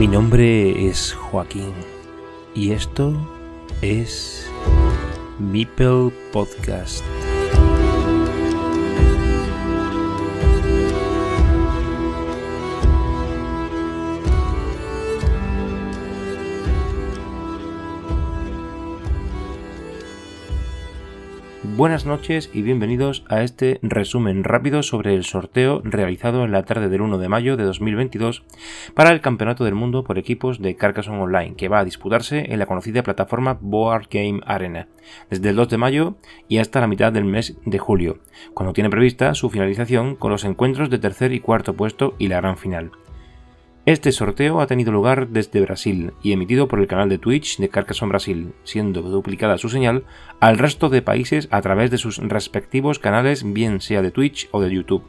Mi nombre es Joaquín y esto es Meeple Podcast. Buenas noches y bienvenidos a este resumen rápido sobre el sorteo realizado en la tarde del 1 de mayo de 2022 para el Campeonato del Mundo por equipos de Carcassonne Online, que va a disputarse en la conocida plataforma Board Game Arena, desde el 2 de mayo y hasta la mitad del mes de julio, cuando tiene prevista su finalización con los encuentros de tercer y cuarto puesto y la gran final. Este sorteo ha tenido lugar desde Brasil y emitido por el canal de Twitch de Carcassonne Brasil, siendo duplicada su señal al resto de países a través de sus respectivos canales, bien sea de Twitch o de YouTube,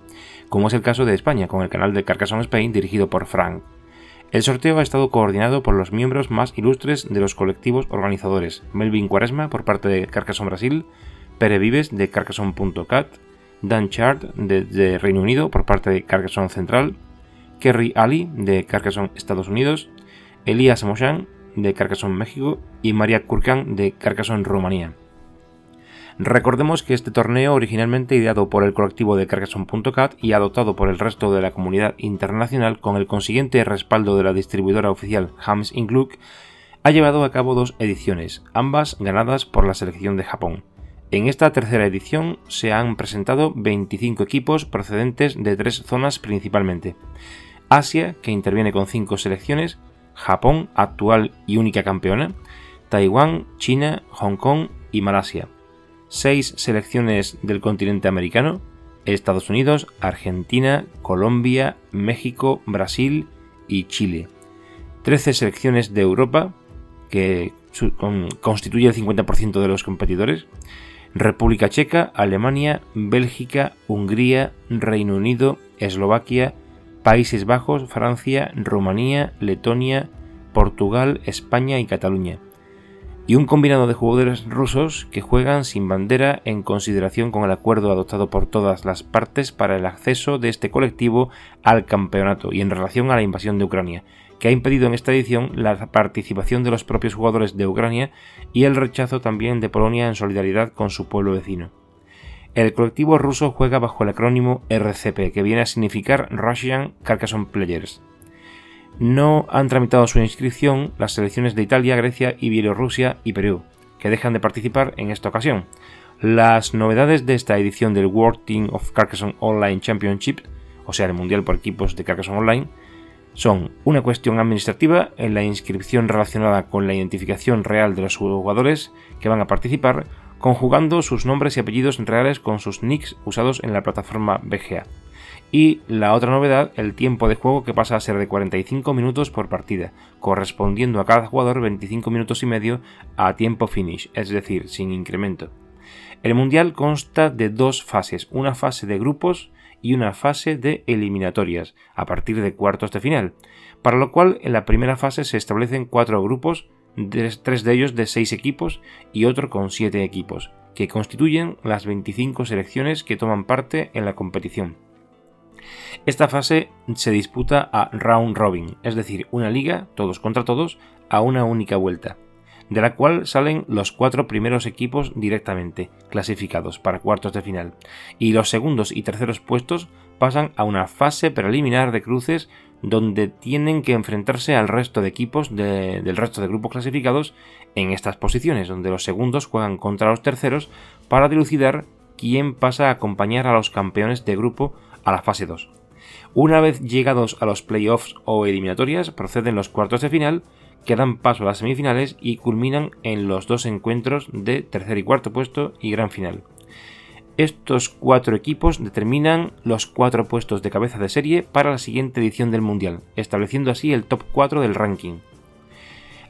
como es el caso de España con el canal de Carcassonne Spain dirigido por Frank. El sorteo ha estado coordinado por los miembros más ilustres de los colectivos organizadores, Melvin Cuaresma por parte de Carcassonne Brasil, Pere Vives de Carcassonne.cat, Dan Chart de, Reino Unido por parte de Carcassonne Central, Kerry Ali de Carcassonne, Estados Unidos, Elías Moshan de Carcassonne, México y María Kurkan de Carcassonne, Rumanía. Recordemos que este torneo, originalmente ideado por el colectivo de Carcassonne.cat y adoptado por el resto de la comunidad internacional con el consiguiente respaldo de la distribuidora oficial Hams Ingluk, ha llevado a cabo dos ediciones, ambas ganadas por la selección de Japón. En esta tercera edición se han presentado 25 equipos procedentes de tres zonas principalmente. Asia, que interviene con cinco selecciones, Japón, actual y única campeona, Taiwán, China, Hong Kong y Malasia. Seis selecciones del continente americano, Estados Unidos, Argentina, Colombia, México, Brasil y Chile. 13 selecciones de Europa, que constituye el 50% de los competidores. República Checa, Alemania, Bélgica, Hungría, Reino Unido, Eslovaquia, Países Bajos, Francia, Rumanía, Letonia, Portugal, España y Cataluña. Y un combinado de jugadores rusos que juegan sin bandera en consideración con el acuerdo adoptado por todas las partes para el acceso de este colectivo al campeonato y en relación a la invasión de Ucrania, que ha impedido en esta edición la participación de los propios jugadores de Ucrania y el rechazo también de Polonia en solidaridad con su pueblo vecino. El colectivo ruso juega bajo el acrónimo RCP, que viene a significar Russian Carcassonne Players. No han tramitado su inscripción las selecciones de Italia, Grecia y Bielorrusia y Perú, que dejan de participar en esta ocasión. Las novedades de esta edición del World Team of Carcassonne Online Championship, o sea, el Mundial por equipos de Carcassonne Online, son una cuestión administrativa en la inscripción relacionada con la identificación real de los jugadores que van a participar, conjugando sus nombres y apellidos reales con sus nicks usados en la plataforma BGA. Y la otra novedad, el tiempo de juego que pasa a ser de 45 minutos por partida, correspondiendo a cada jugador 25 minutos y medio a tiempo finish, es decir, sin incremento. El mundial consta de dos fases, una fase de grupos y una fase de eliminatorias, a partir de cuartos de final, para lo cual en la primera fase se establecen cuatro grupos tres de ellos de seis equipos y otro con siete equipos, que constituyen las 25 selecciones que toman parte en la competición. Esta fase se disputa a round robin, es decir, una liga, todos contra todos, a una única vuelta, de la cual salen los cuatro primeros equipos directamente, clasificados para cuartos de final, y los segundos y terceros puestos pasan a una fase preliminar de cruces donde tienen que enfrentarse al resto de equipos del resto de grupos clasificados en estas posiciones, donde los segundos juegan contra los terceros para dilucidar quién pasa a acompañar a los campeones de grupo a la fase 2. Una vez llegados a los playoffs o eliminatorias, proceden los cuartos de final, que dan paso a las semifinales y culminan en los dos encuentros de tercer y cuarto puesto y gran final. Estos cuatro equipos determinan los cuatro puestos de cabeza de serie para la siguiente edición del Mundial, estableciendo así el top 4 del ranking.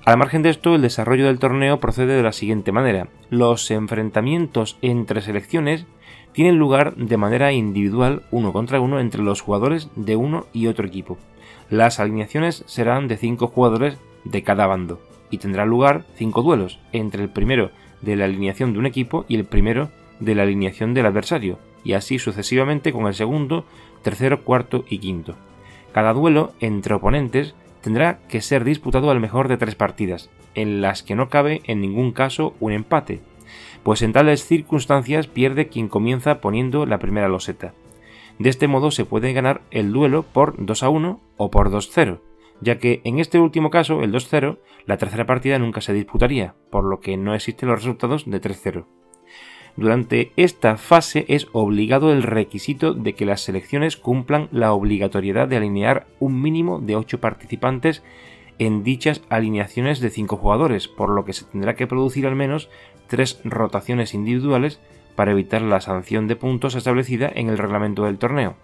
Al margen de esto, el desarrollo del torneo procede de la siguiente manera. Los enfrentamientos entre selecciones tienen lugar de manera individual uno contra uno entre los jugadores de uno y otro equipo. Las alineaciones serán de 5 jugadores de cada bando y tendrá lugar 5 duelos entre el primero de la alineación de un equipo y el primero de la alineación del adversario, y así sucesivamente con el segundo, tercero, cuarto y quinto. Cada duelo entre oponentes tendrá que ser disputado al mejor de tres partidas, en las que no cabe en ningún caso un empate, pues en tales circunstancias pierde quien comienza poniendo la primera loseta. De este modo se puede ganar el duelo por 2 a 1 o por 2-0, ya que en este último caso, el 2-0, la tercera partida nunca se disputaría, por lo que no existen los resultados de 3-0. Durante esta fase es obligado el requisito de que las selecciones cumplan la obligatoriedad de alinear un mínimo de 8 participantes en dichas alineaciones de 5 jugadores, por lo que se tendrá que producir al menos 3 rotaciones individuales para evitar la sanción de puntos establecida en el reglamento del torneo.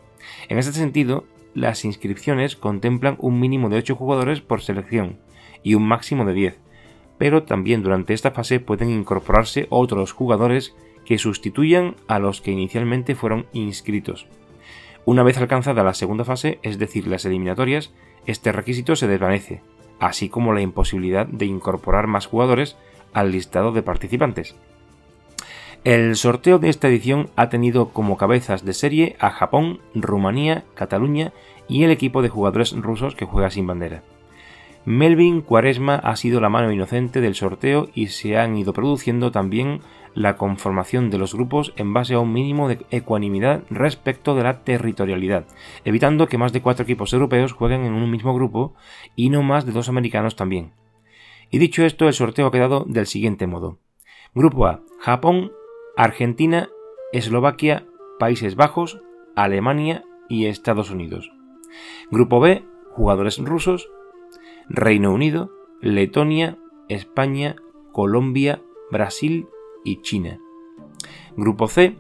En este sentido, las inscripciones contemplan un mínimo de 8 jugadores por selección y un máximo de 10, pero también durante esta fase pueden incorporarse otros jugadores que sustituyan a los que inicialmente fueron inscritos. Una vez alcanzada la segunda fase, es decir, las eliminatorias, este requisito se desvanece, así como la imposibilidad de incorporar más jugadores al listado de participantes. El sorteo de esta edición ha tenido como cabezas de serie a Japón, Rumanía, Cataluña y el equipo de jugadores rusos que juega sin bandera. Melvin Cuaresma ha sido la mano inocente del sorteo y se han ido produciendo también la conformación de los grupos en base a un mínimo de ecuanimidad respecto de la territorialidad, evitando que más de cuatro equipos europeos jueguen en un mismo grupo y no más de dos americanos también. Y dicho esto, el sorteo ha quedado del siguiente modo. Grupo A, Japón, Argentina, Eslovaquia, Países Bajos, Alemania y Estados Unidos. Grupo B, jugadores rusos, Reino Unido, Letonia, España, Colombia, Brasil y China. Grupo C,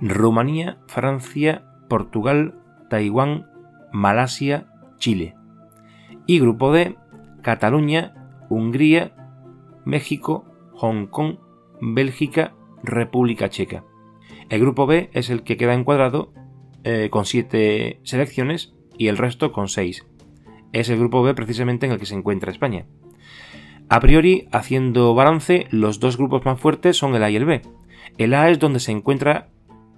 Rumanía, Francia, Portugal, Taiwán, Malasia, Chile. Y Grupo D, Cataluña, Hungría, México, Hong Kong, Bélgica, República Checa. El grupo B es el que queda encuadrado eh, con 7 selecciones y el resto con 6 es el grupo B precisamente en el que se encuentra España. A priori, haciendo balance, los dos grupos más fuertes son el A y el B. El A es donde se encuentra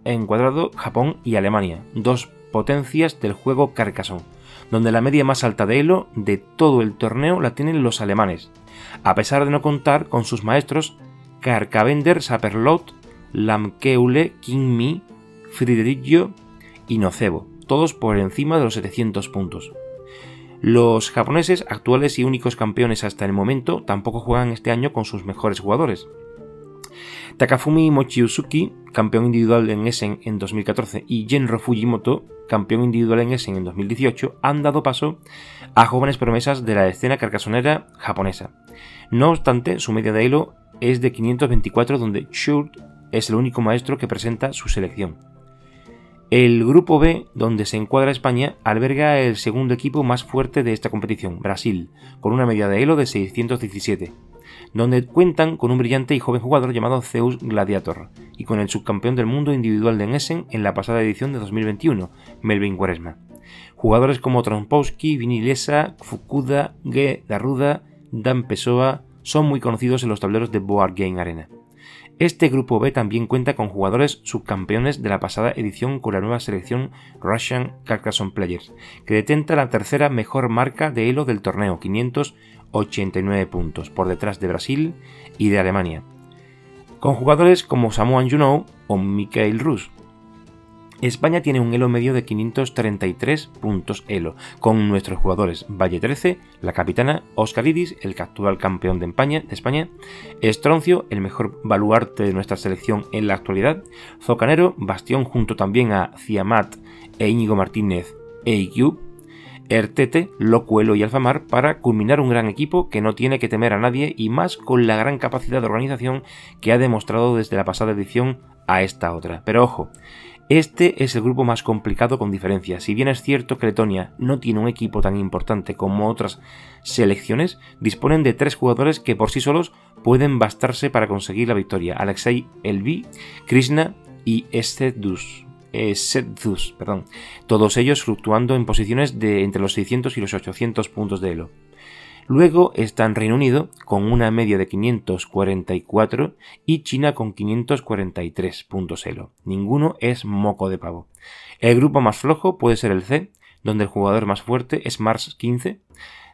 encuadrado Japón y Alemania, dos potencias del juego Carcassonne, donde la media más alta de Elo de todo el torneo la tienen los alemanes, a pesar de no contar con sus maestros Karkavender Saperlot, Lamkeule Kingmi, Friderigio y Nocebo, todos por encima de los 700 puntos. Los japoneses, actuales y únicos campeones hasta el momento, tampoco juegan este año con sus mejores jugadores. Takafumi Mochiusuki, campeón individual en Essen en 2014, y Genro Fujimoto, campeón individual en Essen en 2018, han dado paso a jóvenes promesas de la escena carcasonera japonesa. No obstante, su media de elo es de 524, donde Shurt es el único maestro que presenta su selección. El grupo B, donde se encuadra España, alberga el segundo equipo más fuerte de esta competición, Brasil, con una media de elo de 617, donde cuentan con un brillante y joven jugador llamado Zeus Gladiator, y con el subcampeón del mundo individual de Essen en la pasada edición de 2021, Melvin Quaresma. Jugadores como Trompowski, Vinilesa, Fukuda, Ge Darruda, Dan Pessoa son muy conocidos en los tableros de Board Game Arena. Este grupo B también cuenta con jugadores subcampeones de la pasada edición con la nueva selección Russian Carcassonne Players, que detenta la tercera mejor marca de Elo del torneo, 589 puntos, por detrás de Brasil y de Alemania. Con jugadores como Samuel Juno o Mikhail Rus, España tiene un elo medio de 533 puntos elo, con nuestros jugadores Valle 13, la capitana, Oscar Iris, el actual campeón de España, de Estroncio, el mejor baluarte de nuestra selección en la actualidad, Zocanero, Bastión junto también a Ciamat e Íñigo Martínez EIQ, Ertete, Locuelo y Alfamar para culminar un gran equipo que no tiene que temer a nadie y más con la gran capacidad de organización que ha demostrado desde la pasada edición a esta otra. Pero ojo, este es el grupo más complicado con diferencia. Si bien es cierto que Letonia no tiene un equipo tan importante como otras selecciones, disponen de tres jugadores que por sí solos pueden bastarse para conseguir la victoria. Alexei Elvi, Krishna y Essedus. perdón, todos ellos fluctuando en posiciones de entre los 600 y los 800 puntos de Elo. Luego están Reino Unido con una media de 544 y China con 543 puntos elo. Ninguno es moco de pavo. El grupo más flojo puede ser el C, donde el jugador más fuerte es Mars 15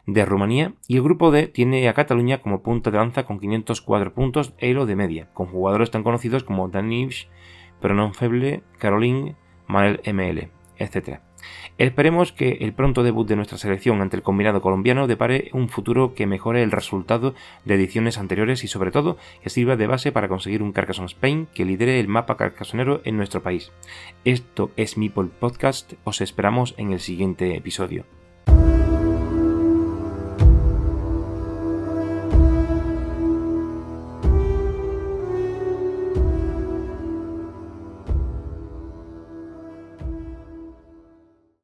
de Rumanía y el grupo D tiene a Cataluña como punta de lanza con 504 puntos elo de media, con jugadores tan conocidos como Danish, Pronon Feble, Caroline, Manel ML, etc. Esperemos que el pronto debut de nuestra selección ante el combinado colombiano depare un futuro que mejore el resultado de ediciones anteriores y sobre todo que sirva de base para conseguir un Carcassonne Spain que lidere el mapa carcasonero en nuestro país. Esto es Meeple Podcast, os esperamos en el siguiente episodio.